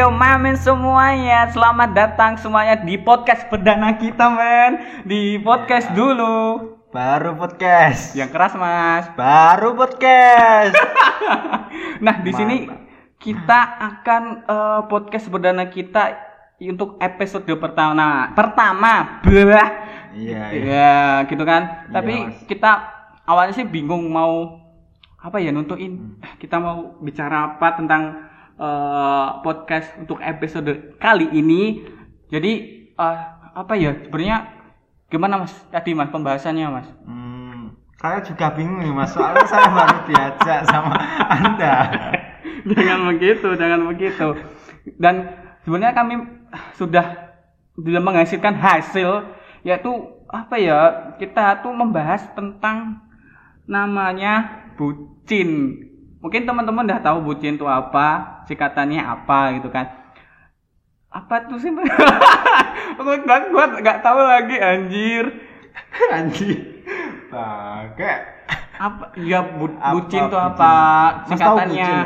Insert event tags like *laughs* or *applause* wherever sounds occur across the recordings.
yo mamen semuanya. Selamat datang semuanya di podcast perdana kita men. Di podcast dulu. Baru podcast. Yang keras mas. Baru podcast. *laughs* Nah di sini kita akan eh, podcast perdana kita untuk episode pertama Pertama Bah Iya, iya. Ya gitu kan. Iya, Tapi Mas. kita awalnya sih bingung mau Apa ya nuntuin. Kita mau bicara apa tentang eh, podcast untuk episode kali ini Jadi eh, apa ya sebenarnya Gimana mas tadi mas pembahasannya mas Hmm, saya juga bingung nih mas, soalnya saya baru diajak sama anda. *laughs* jangan begitu, jangan begitu. Dan sebenarnya kami sudah sudah menghasilkan hasil yaitu apa ya? Kita tuh membahas tentang namanya bucin. Mungkin teman-teman udah tahu bucin itu apa, singkatannya apa gitu kan. Apa tuh sih? *laughs* Gua gua nggak tahu lagi anjir. *laughs* Anjir. Pakai. Apa ya bu- bucin itu apa? Singkatannya. bucin ya?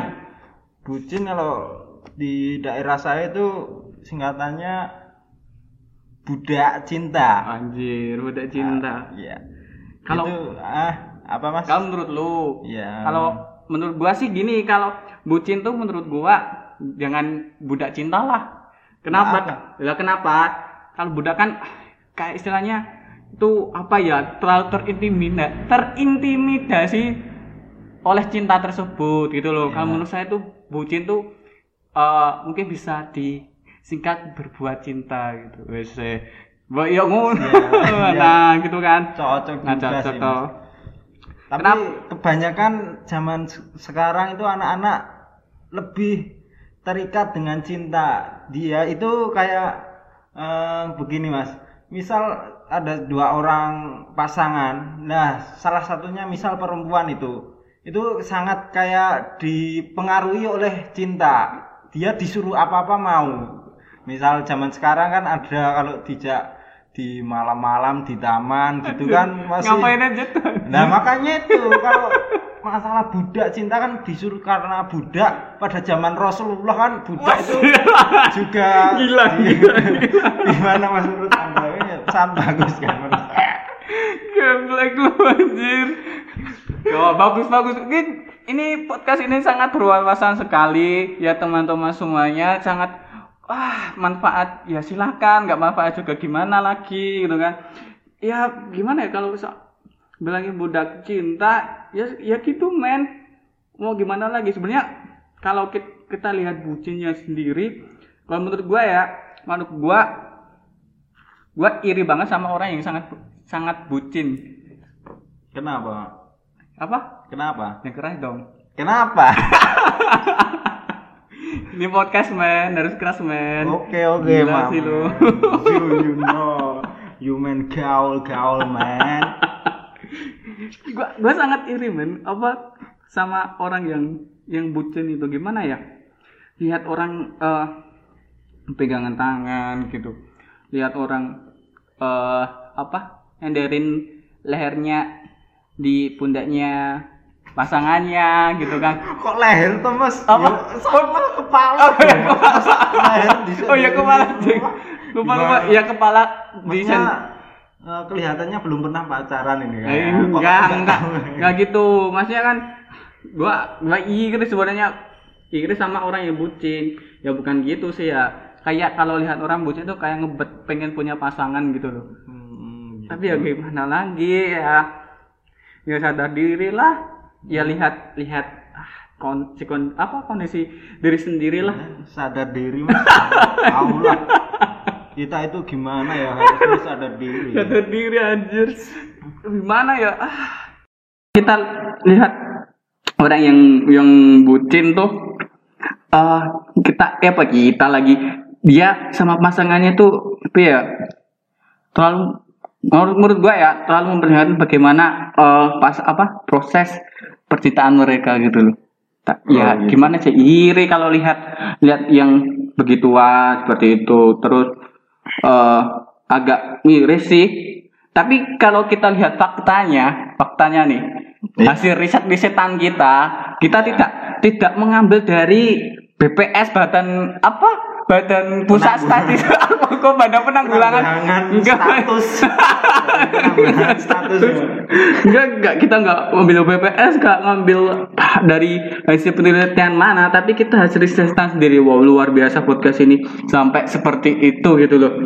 Bucin kalau di daerah saya itu singkatannya budak cinta. Anjir, budak cinta. Iya. Kalau- Itu, ah apa mas? Kalau menurut lu, Iya. kalau menurut gua sih gini, kalau bucin tuh menurut gua jangan budak cinta lah. Kenapa? Ya kenapa? Kalau budak kan kayak istilahnya itu apa ya terlalu terintimida terintimidasi oleh cinta tersebut gitu loh. Kalau menurut saya tuh bucin tuh eh, mungkin bisa disingkat berbuat cinta gitu. Wes ya ngono. Iya, iya. Nah, gitu kan. cocok Nah, cocok sih. Tapi Kenapa? kebanyakan zaman se- sekarang itu anak-anak lebih terikat dengan cinta. Dia itu kayak eh, begini mas. Misal ada dua orang pasangan. Nah salah satunya misal perempuan itu. Itu sangat kayak dipengaruhi oleh cinta. Dia disuruh apa-apa mau. Misal zaman sekarang kan ada kalau dijak di malam-malam di taman gitu kan masih Ngapain aja tuh? Nah makanya itu kalau masalah budak cinta kan disuruh karena budak pada zaman Rasulullah kan budak itu juga Gila, di- gila, gimana mas menurut anda ini sangat bagus kan menurut. Geblek lu anjir. Oh, bagus bagus. Ini, ini podcast ini sangat berwawasan sekali ya teman-teman semuanya sangat wah manfaat ya silakan nggak manfaat juga gimana lagi gitu kan ya gimana ya kalau bisa bilangin budak cinta ya ya gitu men mau gimana lagi sebenarnya kalau kita, kita lihat bucinnya sendiri kalau menurut gua ya menurut gua gua iri banget sama orang yang sangat sangat bucin Kenapa? apa Kenapa? yang keras dong Kenapa? *laughs* ini podcast men. Harus keras men. Oke oke Gila mam. sih lu. *laughs* You you know, you man gaul gaul man. gua gua sangat iri men. Apa sama orang yang yang bucin itu gimana ya? Lihat orang eh, pegangan tangan gitu. Lihat orang eh apa enderin lehernya di pundaknya pasangannya gitu kan Kok leher tuh mas? Apa? Ya, sama kepala. leher di oh ya kepala Jeng. lupa lupa ya kepala di eh, kelihatannya belum pernah pacaran ini kan? Eh, enggak, enggak, enggak gitu. Maksudnya kan gua gua iri sebenarnya iri sama orang yang bucin. Ya bukan gitu sih ya. Kayak kalau lihat orang bucin tuh kayak ngebet pengen punya pasangan gitu loh. Hmm, Tapi ya gimana lagi ya. Ya sadar diri lah. Ya lihat lihat ah, kon, si kon- apa kondisi diri sendiri lah. sadar diri mas. Tahu lah. Kita itu gimana ya harusnya sadar diri. Sadar diri anjir. Gimana ya? Ah. Kita lihat orang yang yang bucin tuh eh kita eh apa kita lagi dia sama pasangannya tuh apa ya terlalu menurut, menurut gua ya terlalu memperlihatkan bagaimana eh, pas apa proses percintaan mereka gitu loh. Ta- ya Oh, gimana sih? Iri kalau lihat lihat yang begituan seperti itu. Terus eh agak miris sih. Tapi kalau kita lihat faktanya faktanya nih Eh. hasil riset risetan kita kita Ya. tidak tidak mengambil dari BPS Badan apa badan pusat statis. *laughs* Apa kok badan penanggulangan. Enggak. status. *laughs* Status. Enggak enggak. Kita enggak ngambil BPS enggak ngambil *clears throat* dari hasil penelitian mana tapi kita hasil riset sendiri. Wow luar biasa podcast ini. Sampai seperti itu gitu loh. *laughs*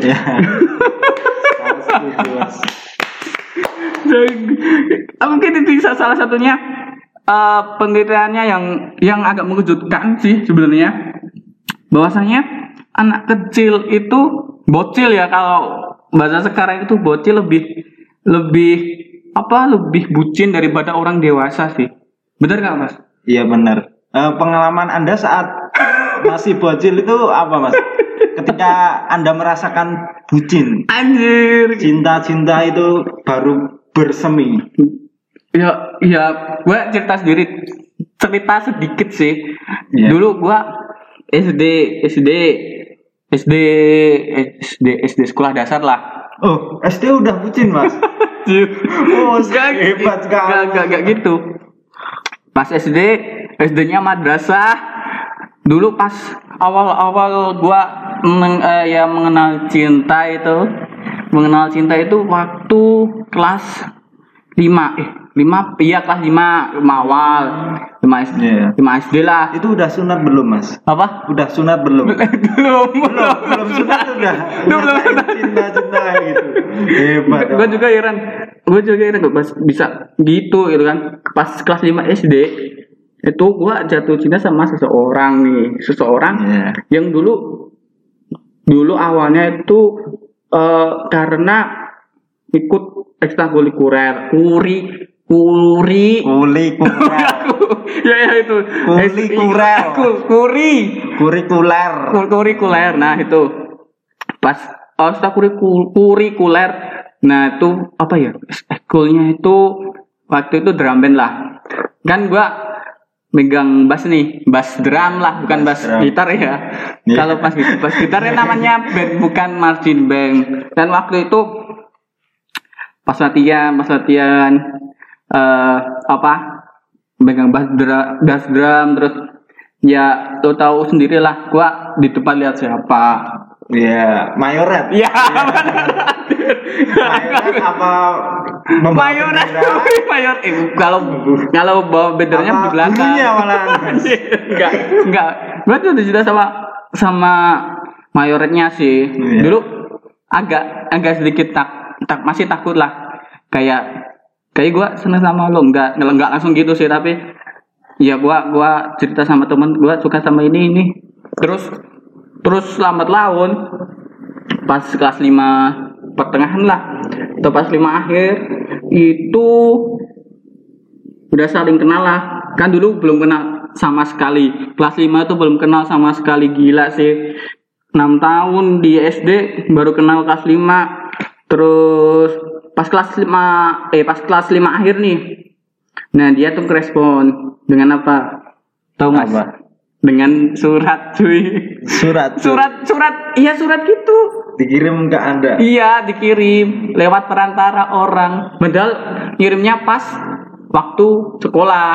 Ya mungkin itu bisa salah satunya eh, penelitiannya yang yang agak mengejutkan sih sebenarnya. Bahwasanya anak kecil itu bocil ya kalau bahasa sekarang itu bocil lebih lebih apa lebih bucin daripada orang dewasa sih benar nggak mas Iya benar. Eh, pengalaman Anda saat masih bocil itu apa, Mas? Ketika Anda merasakan bucin, anjir cinta-cinta itu baru bersemi. ya ya gue cerita sendiri cerita sedikit sih Iya. dulu gue SD SD SD SD SD sekolah dasar lah Oh, SD udah bucin, Mas. *laughs* Oh, Gak, hebat sekali. gak, gak, gak gitu. Pas SD, SD-nya madrasah. Dulu pas awal-awal gua meng- eh, ya mengenal cinta itu, mengenal cinta itu waktu kelas 5 eh 5 iya kelas 5 5 awal 5 SD Iya. 5 SD lah Itu udah sunat belum, Mas? apa Udah sunat belum? *laughs* belum belum, belum sunat udah. Belum, belum sunat. Cinta-cinta kayak gitu. Hebat. gue juga heran gue juga heran kok pas bisa gitu gitu kan pas kelas 5 SD itu gue jatuh cinta sama seseorang nih seseorang Iya. yang dulu dulu awalnya itu eh, karena ikut ekstrakurikuler kuri kuri Kuli kurel. *laughs* ya ya itu. Kurikuler. Ku- kuri. Kurikuler. Kur- kurikuler. Nah itu. Pas oh, ekstrakurikul- kurikuler. Nah itu apa ya? Ekulnya itu waktu itu drum band lah. Kan gua megang bass nih. Bass drum lah bukan bass drum. gitar ya. Iya. kalau pas bass gitarnya namanya band bukan marching band. Dan waktu itu pas latihan pas latihan eh apa? Megang bass drum, bass drum terus ya lo tahu sendiri lah gua di depan lihat siapa. Iya, mayoret. ya *laughs* Mayoret apa membawa mayoret bendera? mayor. Eh, kalau kalau bawa benderanya Apa di belakang. gurunya malah? *laughs* enggak enggak. Tuh udah cerita sama sama mayoretnya sih. Iya. dulu agak agak sedikit tak tak masih takut lah. Kayak kayak gua seneng sama lo enggak enggak langsung gitu sih tapi ya gua gua cerita sama temen gua suka sama ini ini. Terus terus lambat laun. Pas kelas 5 pertengahan lah atau pas 5 akhir itu udah saling kenal lah. Kan dulu belum kenal sama sekali. Kelas 5 itu belum kenal sama sekali gila sih. 6 tahun di SD baru kenal kelas 5 terus pas kelas 5 eh pas kelas 5 akhir nih. Nah dia tuh respon dengan apa? Tahu mas? Apa? dengan surat cuy. Surat. surat surat. Iya surat gitu. Dikirim ke Anda. iya dikirim. Lewat perantara orang. Padahal ngirimnya pas waktu sekolah.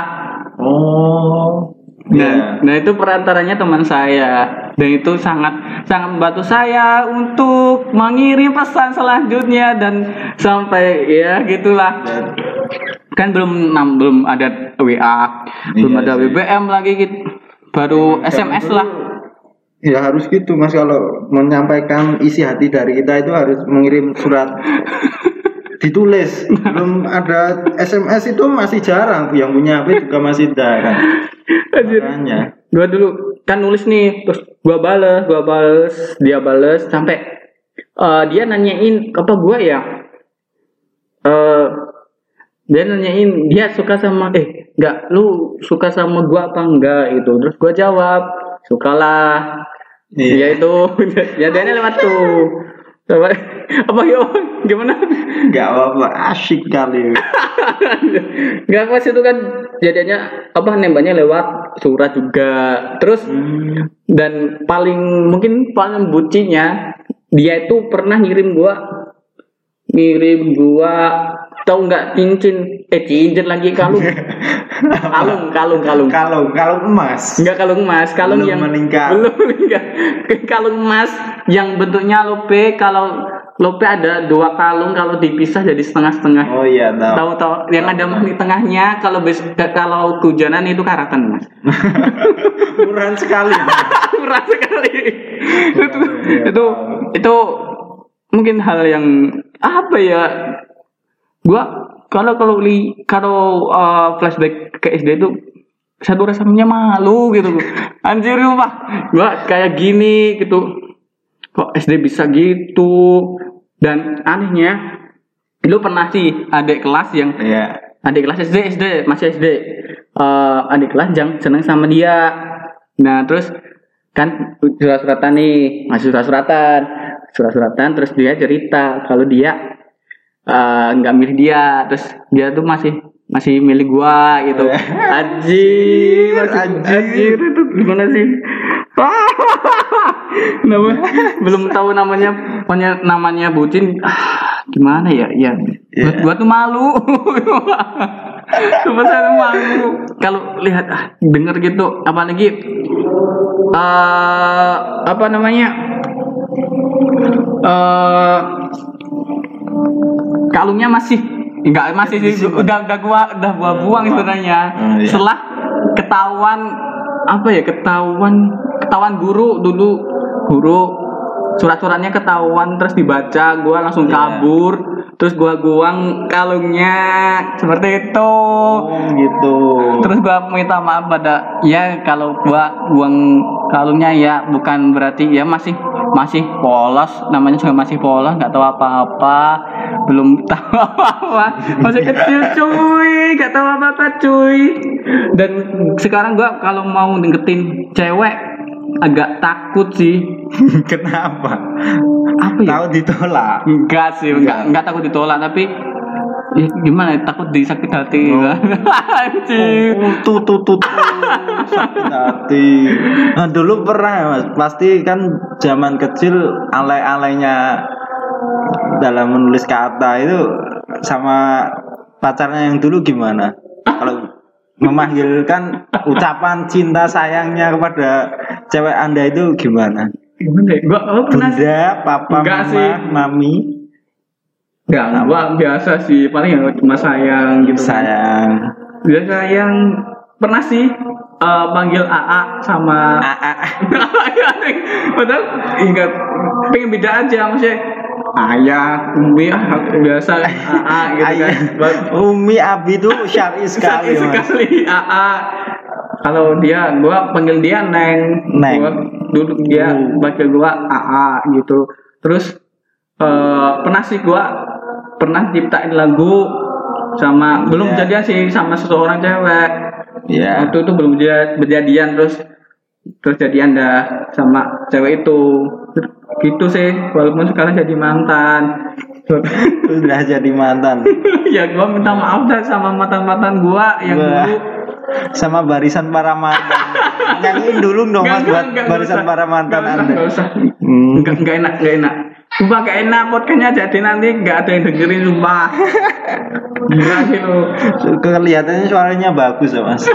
Oh. Nah, Iya. nah itu perantaranya teman saya. Dan itu sangat sangat membantu saya untuk mengirim pesan selanjutnya dan sampai ya gitulah. Kan belum nam- belum ada WA belum Iya ada sih. BBM lagi gitu baru SMS lah. Ya harus gitu mas. Kalau menyampaikan isi hati dari kita itu harus mengirim surat. *laughs* Ditulis. Belum ada SMS itu masih jarang. Yang punya HP juga masih jarang Anjir. makanya. Gua dulu kan nulis nih terus gua bales gua bales dia bales sampai eh, dia nanyain apa gua ya? Eh dia nanyain dia suka sama eh enggak lu suka sama gua apa enggak itu terus gua jawab sukalah. Iya. ya itu. *laughs* Jadinya lewat tuh. Apa *laughs* apa ya? Gimana? Nggak apa-apa asyik kali. *laughs* Enggak pas itu kan jadinya apa nembaknya lewat surat juga terus Hmm. dan paling mungkin paling bucinya dia itu pernah ngirim gua ngirim gua tahu nggak cincin eh cincin lagi kalung *laughs* kalung kalung kalung Kalau kalau emas. Enggak kalung emas, kalung Belum yang meningkat. *laughs* Belum meningkat. kalung emas yang bentuknya lope kalau lope ada dua kalung kalau dipisah jadi setengah-setengah. Oh iya tahu. Tahu tahu yang ada di tengahnya kalau bes kalau kehujanan itu karatan mas. *laughs* Murah sekali. *laughs* Murah sekali. itu iya, itu itu mungkin hal yang apa ya? Gua kalau kalau li kalau uh, flashback ke SD itu satu rasanya malu gitu *laughs* anjir pak gua kayak gini gitu kok SD bisa gitu? Dan anehnya lu pernah sih adik kelas yang Iya. adik kelas SD SD masih SD Eh, adik kelas yang seneng sama dia. Nah terus kan surat-suratan nih masih surat-suratan. Surat-suratan terus dia cerita kalau dia eh, nggak milih dia. Terus dia tuh masih masih milih gua gitu. Anjir masih- Anjir. anjir itu gimana sih *laughs* *laughs* Nama, belum tahu namanya pokoknya namanya bucin. Ah, gimana ya? Ya Iya. buat gua tuh malu. *laughs* Cuma saya tuh malu. Kalau lihat ah, denger gitu apalagi eh apa namanya? Eh kalungnya masih enggak masih sih udah udah gua udah gua buang sebenarnya. Oh, iya. setelah ketahuan apa ya ketahuan ketahuan guru dulu guru surat-suratnya ketahuan terus dibaca gua langsung Iya. kabur terus gua buang kalungnya seperti itu Oh gitu. terus gua minta maaf pada ya kalau gua buang kalungnya ya bukan berarti ya masih masih polos namanya juga masih polos nggak tahu apa-apa belum *laughs* tahu apa-apa masih kecil cuy nggak tahu apa-apa cuy dan sekarang gua kalau mau deketin cewek agak takut sih *laughs* Kenapa? apa ya Tahu ditolak. enggak sih enggak enggak takut ditolak tapi ya gimana ya, takut disakit hati *laughs* anjing Oh, tuh tuh tuh, tuh. sakit hati. Nah, dulu pernah ya, mas, pasti kan zaman kecil alay-alaynya dalam menulis kata itu sama pacarnya yang dulu gimana? Kalau memanggilkan ucapan cinta sayangnya kepada cewek anda itu gimana? gimana ya gua oh, pernah Bunda, papa, Enggak mama, sih. mami, Enggak, gua biasa sih, paling ya cuma sayang gitu. kan. sayang. Dia sayang pernah sih eh, panggil AA sama ah. *laughs* Padahal ingat pengen beda aja maksudnya ayah, umi ah biasa AA gitu kan. Ayah. Umi Abi itu syari sekali, mas. sekali AA. Kalau dia, gua panggil dia Neng. Neng. Gua duduk dia Hmm. panggil gua AA gitu. Terus eh pernah sih gua pernah ciptain lagu sama belum Iya. jadian sih sama seseorang cewek. Ya. Waktu itu belum jadi- berjadian terus terus jadian dah sama cewek itu. Gitu sih, walaupun sekarang jadi mantan. Udah jadi mantan. *laughs* ya gua minta maaf dah sama mantan-mantan gua yang Wah. dulu Sama barisan para mantan. Nyanyiin dulu dong mas buat nggak barisan usah. para mantan Nggak usah, anda. nggak usah. Hmm. Enggak, enggak enak, enggak enak. Sumpah gak enak podcastnya jadi nanti enggak ada yang dengerin sumpah. Gila sih lu. Kelihatannya suaranya bagus ya mas.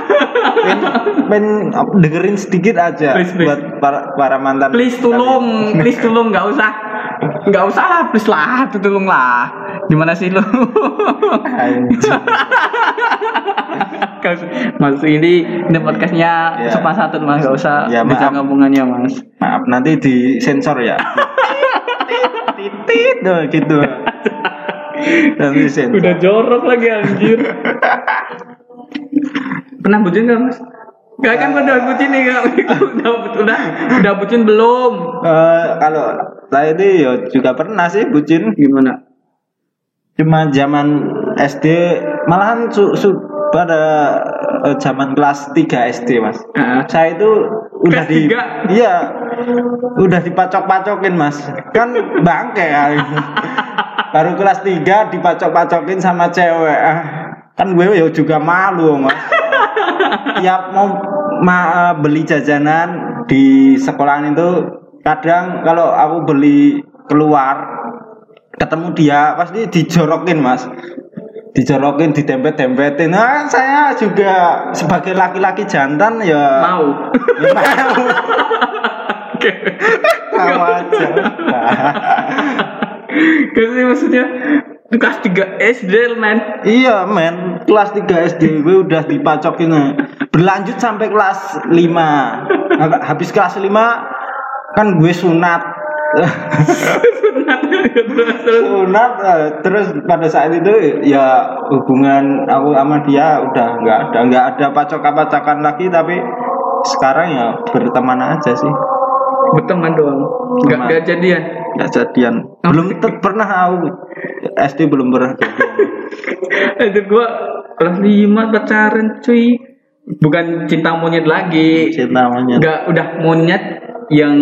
Pen, pen dengerin sedikit aja Please, please. buat para, para mantan. Please tolong, please tolong enggak usah. Enggak usah lah, please lah, tolong lah. Gimana sih lu? *laughs* Anjing. Mas ini ini podcastnya Ya. santun mas, enggak usah Ya, maaf. ngomongnya mas. Maaf nanti di sensor ya. Titit tuh gitu. Nanti sensor. Udah jorok lagi anjir. Pernah bucin gak mas? Gak kan udah bucin nih Kak. udah, udah udah bucin belum? Eh, kalau saya ini ya juga pernah sih bucin Gimana? cuma zaman SD malahan su, su- pada eh, zaman kelas 3 SD mas. Ah. saya itu udah di tiga? iya udah dipacok-pacokin mas. Kan bangke ya. *laughs* Baru kelas 3 dipacok-pacokin sama cewek. Ah, kan gue ya juga malu mas. Tiap mau ma- beli jajanan di sekolahan itu kadang kalau aku beli keluar ketemu dia pasti dijorokin mas dijorokin ditempet-tempetin. Nah saya juga sebagai laki-laki jantan ya Mau. ya mau. Mau aja. Kasi maksudnya kelas 3 SD men. iya men. Kelas 3 SD gue udah dipacokin eh. berlanjut sampai kelas 5 Nah, habis kelas 5 kan gue sunat sunat eh, terus pada saat itu ya hubungan aku sama dia udah nggak ada nggak ada pacok-pacokan lagi tapi sekarang ya berteman aja sih Berteman doang. Enggak Teman. enggak jadian. nggak jadian belum ter- pernah aku SD belum pernah jadian *laughs* Itu gua kelas 5 pacaran cuy. Bukan cinta monyet lagi. cinta monyet Enggak udah monyet yang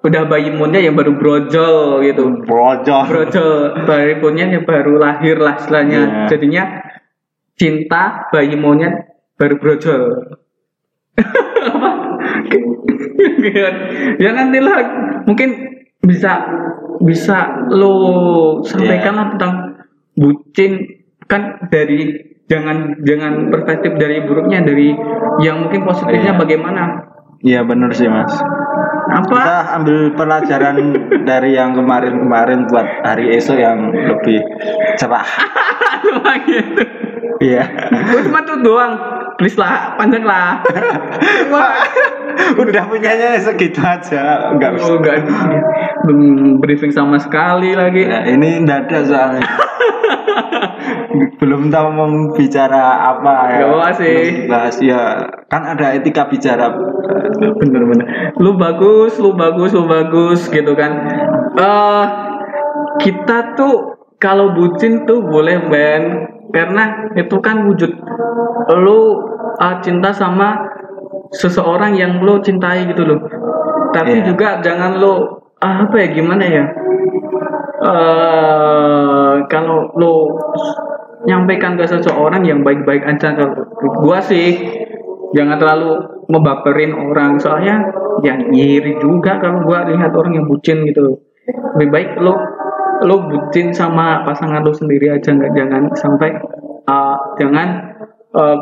udah bayi monyet yang baru brojol gitu. brojol Brojol bayi monyet yang baru lahir lah istilahnya. Iya. Jadinya cinta bayi monyet baru brojol. *laughs* Apa? ya nantilah mungkin bisa bisa lo sampaikan lah tentang bucin kan dari jangan jangan perspektif dari buruknya dari yang mungkin positifnya Iya. bagaimana iya bener sih mas apa? Kita ambil pelajaran *laughs* dari yang kemarin-kemarin buat hari esok yang lebih cerah. Cuma *laughs* gitu iya. Gua cuma tuh doang. Please lah panjang lah. *laughs* Wah. udah punyanya segitu aja. Enggak bisa oh enggak belum briefing sama sekali lagi. Ya, ini enggak ada soalnya. Belum tahu mau bicara apa ya. Nggak apa sih. Dibahas ya. Kan ada etika bicara. bener-bener lu bagus lu bagus lu bagus gitu kan eh kita tuh kalau bucin tuh boleh men karena itu kan wujud lu uh, cinta sama seseorang yang lu cintai gitu loh tapi Iya. juga jangan lu ah, apa ya gimana ya eh kalau lu nyampaikan ke seseorang yang baik-baik aja kalau gua sih. Jangan terlalu ngebaperin orang. Soalnya ya iri juga kalau gua lihat orang yang bucin gitu. Lebih baik lo lo bucin sama pasangan lo sendiri aja. Nggak jangan sampai uh, jangan uh,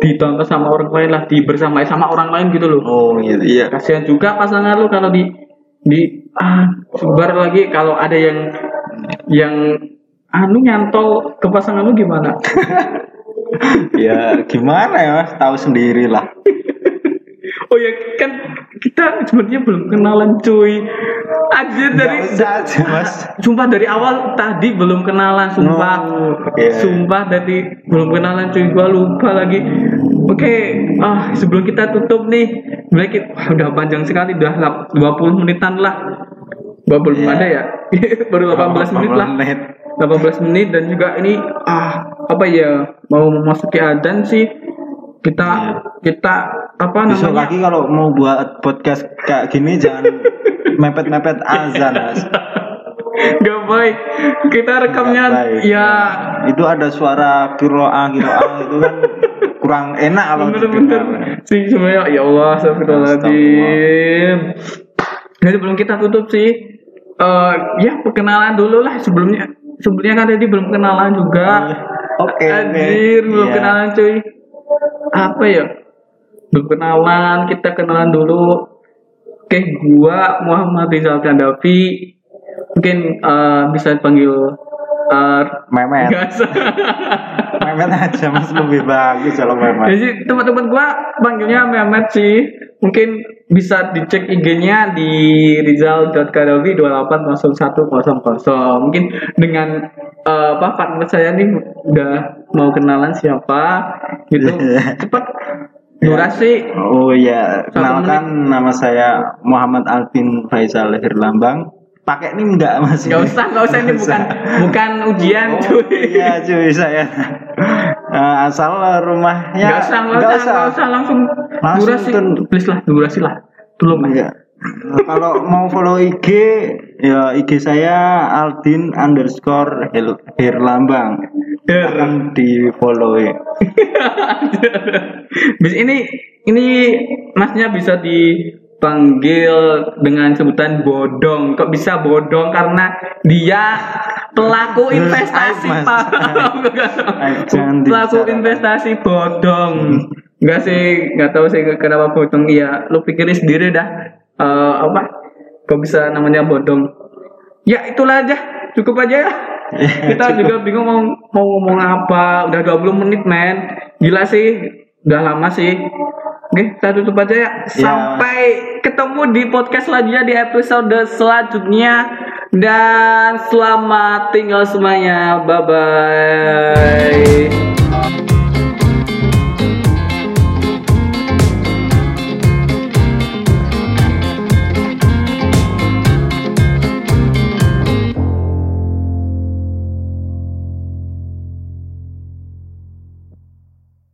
ditonton sama orang lain lah. Dibersamai sama orang lain gitu loh. Oh gitu. Iya. kasihan juga pasangan lo kalau di di ah sebar lagi kalau ada yang yang anu nyantol ke pasangan lu gimana *laughs* ya gimana ya Mas? Tahu sendiri lah. oh ya kan kita sebenarnya belum kenalan cuy aja dari aja Mas. sumpah dari awal tadi belum kenalan sumpah Oh, iya. sumpah dari belum kenalan cuy gua lupa lagi oke ah sebelum kita tutup nih mulai kita, wah, udah panjang sekali udah lap- 20 menitan lah Wah, belum Iya. ada ya *laughs* baru 18 menit lah Menit. 18 menit dan juga ini ah apa ya mau memasuki adzan sih kita kita apa Besok namanya lagi kalau mau buat podcast kayak gini jangan *laughs* mepet-mepet azan. Gak baik. Kita rekamnya baik. ya Itu ada suara kiroa kiroa itu kan kurang enak kalau bener-bener sih semuanya ya Allah astagfirullahaladzim. Jadi sebelum kita tutup sih eh ya perkenalan dulu lah sebelumnya sebelumnya kan tadi belum kenalan juga. Oke, oke. Anjir belum Iya. kenalan cuy. Apa ya? Belum kenalan kita kenalan dulu. Oke gua Muhammad Rizal Kandafi mungkin eh, bisa dipanggil eh, Memet. *laughs* Memet aja Mas lebih bagus kalau memet. Jadi teman-teman gua panggilnya Mehmet sih. Mungkin bisa dicek IG-nya di rizal.kadawi 280100. Mungkin dengan eh, apa partner saya nih udah mau kenalan siapa gitu. *laughs* Cepat durasi Oh iya, kenalkan nama saya Muhammad Alvin Faisal Herlambang. Pakai ini enggak Mas? nggak usah nggak usah ini *laughs* bukan bukan ujian Oh, cuy. iya cuy saya. *laughs* Eh, asal rumahnya Nggak usah nggak usah nggak usah langsung, Langsung durasi ten- please lah durasi lah. Tolong Iya. Nah, Kalau mau follow IG ya IG saya Aldin underscore Herlambang. Akan di follow ya. *laughs* Bis ini ini masnya bisa dipanggil dengan sebutan bodong. Kok bisa bodong? Karena dia pelaku investasi pak *laughs* pelaku investasi bodong Enggak sih, nggak tahu sih kenapa bodong. Iya, lu pikirin sendiri dah. Eh, apa? Kok bisa namanya bodong? Ya itulah aja, cukup aja ya. *laughs* Kita juga bingung mau mau ngomong apa. Udah 20 menit men. Gila sih, udah lama sih. Oke, kita tutup aja ya. Sampai ketemu di podcast selanjutnya di episode selanjutnya. Dan selamat tinggal semuanya. Bye bye.